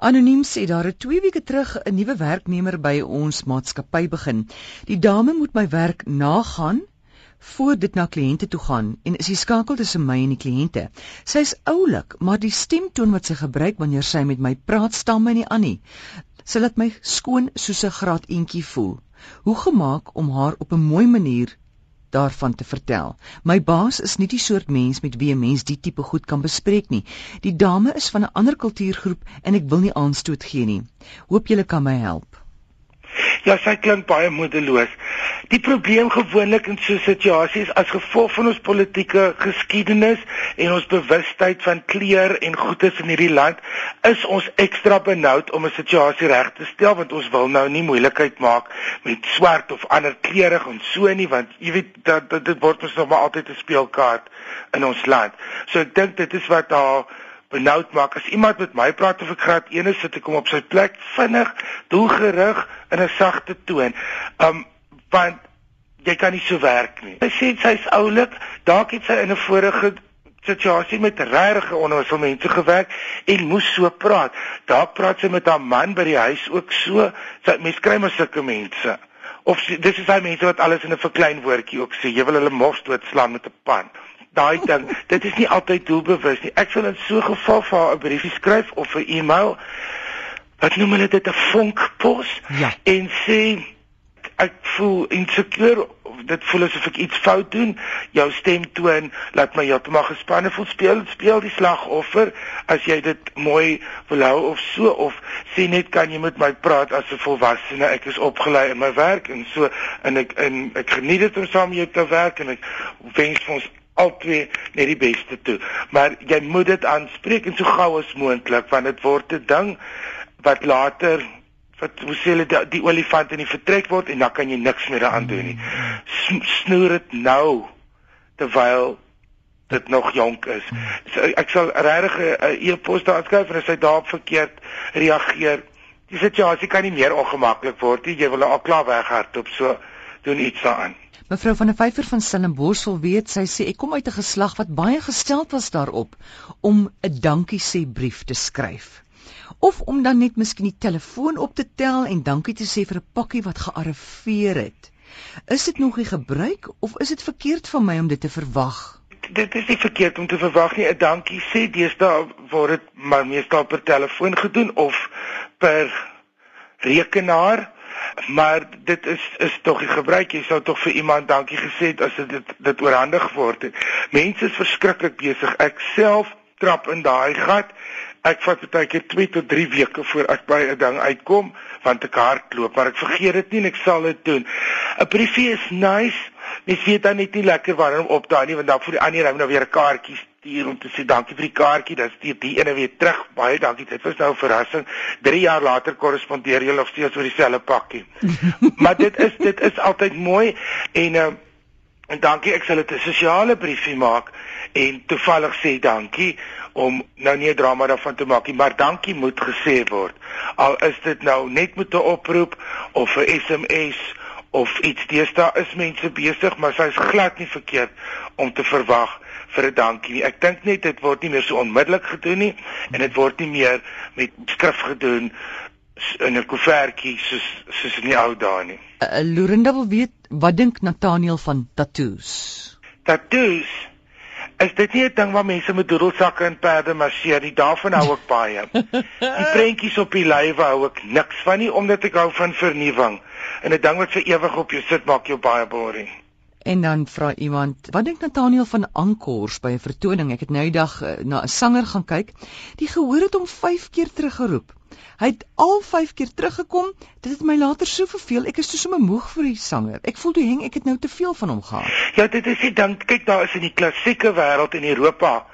Anoniem sê daar het 2 weke terug 'n nuwe werknemer by ons maatskappy begin. Die dame moet my werk nagaan voor dit na kliënte toe gaan en is die skakel tussen my en die kliënte. Sy's oulik, maar die stemtoon wat sy gebruik wanneer sy met my praat staan my nie aan nie. Sy laat my skoon soos 'n graad eentjie voel. Hoe gemaak om haar op 'n mooi manier daarvan te vertel. My baas is nie die soort mens met wie 'n mens die tipe goed kan bespreek nie. Die dame is van 'n ander kultuurgroep en ek wil nie aanstoot gee nie. Hoop julle kan my help. Ja, sy klink baie moedeloos. Die probleem gewoonlik in so 'n situasie is as gevolg van ons politieke geskiedenis en ons bewustheid van kleur en goedes in hierdie land, is ons ekstra benoud om 'n situasie reg te stel want ons wil nou nie moeilikheid maak met swart of ander kleure en so nie want jy weet dat dit word mos nog maar altyd 'n speelkaart in ons land. So ek dink dit is wat haar benoud maak as iemand met my praat of ek graad 1 is sit ek kom op sy plek vinnig doelgerig in 'n sagte toon. Um want jy kan nie so werk nie. Sy sê sy's oulik, dalk het sy in 'n vorige situasie met regte onnoosel mense gewerk en moes so praat. Dalk praat sy met haar man by die huis ook so. Sy mens kry maar sulke mense. Of dis is daai mense wat alles in 'n verklein woordjie ook sê. Jy wil hulle mos doodslaan met 'n pan daai ding. Dit is nie altyd doelbewus nie. Ek sal in so 'n geval vir haar 'n briefie skryf of 'n e-mail. Wat noem hulle dit 'n vonkpos? Ja. En sê ek voel insecure dit voel asof ek iets fout doen jou stemtoon laat my heeltemal gespanne voel speel speel die slagoffer as jy dit mooi wil hou of so of sê net kan jy met my praat as 'n volwassene ek is opgelei in my werk en so en ek en ek geniet dit om saam met jou te werk en ek wens vir ons albei net die beste toe. Maar jy moet dit aanspreek en so gou as moontlik want dit word 'n ding wat later wat hoe sê hulle die, die olifant in die vertrek word en dan kan jy niks meer daaraan doen nie. Snoer dit nou terwyl dit nog jonk is. So, ek sal regtig 'n e-pos daar skryf en as hy daarop verkeerd reageer, die situasie kan nie meer ongemaklik word nie. Jy wil al klaar weghardop, so doen iets daaraan. Mevrou van der Vyver van Stellenbosch wil weet, sy sê ek kom uit 'n geslag wat baie gesteld was daarop om 'n dankie sê brief te skryf. Of om dan net miskien die telefoon op te tel en dankie te sê vir 'n pakkie wat gearriveer het. Is dit nog nie gebruik of is dit verkeerd van my om dit te verwag? Dit is nie verkeerd om te verwag nie. 'n Dankie sê deesdae word dit maar meestal per telefoon gedoen of per rekenaar maar dit is is tog die gebruik. Jy sou tog vir iemand dankie gesê het as dit dit oorhandig word het mense is verskriklik besig ek self trap in daai gat. Ek vat baie keer 2 tot 3 weke voor ek by 'n ding uitkom want ek hardloop. Maar ek vergeet dit nie en ek sal dit doen. 'n briefie is nice. Mens weet dan net nie lekker wanneer om op daai nie want dan vir die ander ry nou weer 'n kaartjie stuur om te sê dankie vir die kaartjie, dan stuur die ene weer terug. Baie dankie. Dit was nou 'n verrassing. 3 jaar later korrespondeer jy nog steeds oor dieselfde pakkie. maar dit is dit is altyd mooi en uh, en dankie. Ek sal dit 'n sosiale briefie maak en toevallig sê dankie om nou nie 'n drama daarvan te maak nie, maar dankie moet gesê word. Al is dit nou net met 'n oproep of 'n SMS of iets. Deesdae is mense besig, maar sy's glad nie verkeerd om te verwag vir 'n dankie nie. Ek dink net dit word nie meer so onmiddellik gedoen nie en dit word nie meer met skrif gedoen in 'n koevertjie soos soos in die ou dae nie. Uh, Lorinda wil weet wat dink Nathaniel van tattoos? Tattoos Is dit nie 'n ding waar mense met doedelsakke en perde marseer nie? Daarvan hou ek baie. Die prentjies op die lywe hou ek niks van nie omdat ek hou van vernuwing. En 'n ding wat vir ewig op jou sit maak jou baie boring. En dan vra iemand, wat dink Nathaniel van ankors by 'n vertoning? Ek het nou die dag uh, na 'n sanger gaan kyk. Die gehoor het hom 5 keer teruggeroep. Hy het al 5 keer teruggekom. Dit het my later so verveel. Ek is so sommer moeg vir die sanger. Ek voel toe heng ek het nou te veel van hom gehad. Ja, dit is die ding. Kyk, daar is in die klassieke wêreld in Europa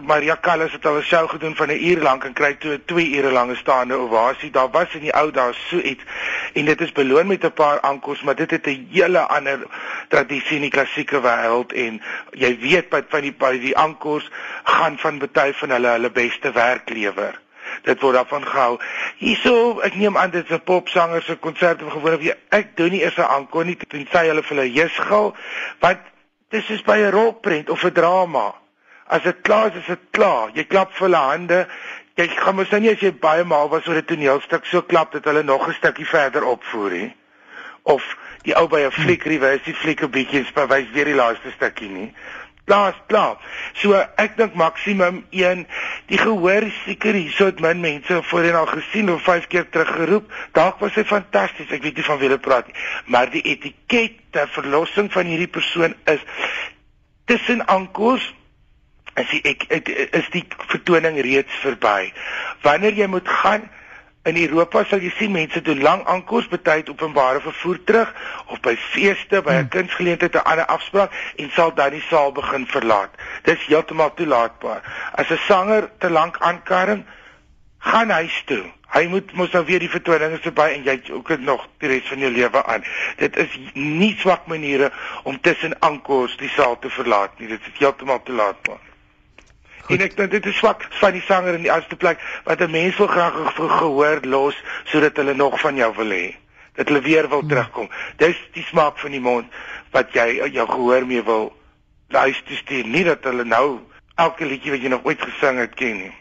Maria Callas het al 'n show gedoen van 'n uur lank en kry toe 2 ure lange staande ovasie. Daar was in die ou dae so iets en dit is beloon met 'n paar ankors, maar dit het 'n hele ander tradisie in die klassieke wêreld en jy weet by van die by die ankors gaan van baie van hulle hulle beste werk lewer. Dit word daarvan gehou. Hierso, ek neem aan dit is 'n popsanger se konsert of gewoonlik ek doen nie eers 'n ankor nie tensy hulle vir hulle jesgil, want dis is by 'n rolprent of 'n drama. As dit klaar is, is dit klaar. Jy klap vir hulle hande, jy gaan mos nou nie as jy baie maal was oor 'n toneelstuk so klap dat hulle nog 'n stukkie verder opvoer nie. Of die ou by 'n fliek reverse die fliek 'n bietjie wys weer die laaste stukkie nie. Plaas klaar. So ek dink maksimum 1 die gehoor seker hierso het min mense voorheen al gesien of 5 keer teruggeroep. Dalk was hy fantasties. Ek weet nie van wie hulle praat nie. Maar die etiket ter verlossing van hierdie persoon is tussen ankels is die ek, ek is die vertoning reeds verby. Wanneer jy moet gaan in Europa sal jy sien mense doen lang aankoers betyd openbare vervoer terug of by feeste by 'n hmm. kunsgeleentheid 'n ander afspraak en sal dan die saal begin verlaat. Dis heeltemal toelaatbaar. As 'n sanger te lank aankarring, gaan huis toe. Hy moet mos nou weer die vertoning is verby en jy ook nog die res van jou lewe aan. Dit is nie swak maniere om tussen aankoers die saal te verlaat nie. Dit is heeltemal toelaatbaar. Goed. En ek dink dit is swak van die sanger in die eerste plek wat 'n mens wil graag gehoor los sodat hulle nog van jou wil hê. Dat hulle weer wil hmm. terugkom. Dis die smaak van die mond wat jy jou gehoor mee wil luister stuur, nie dat hulle nou elke liedjie wat jy nog ooit gesing het ken nie.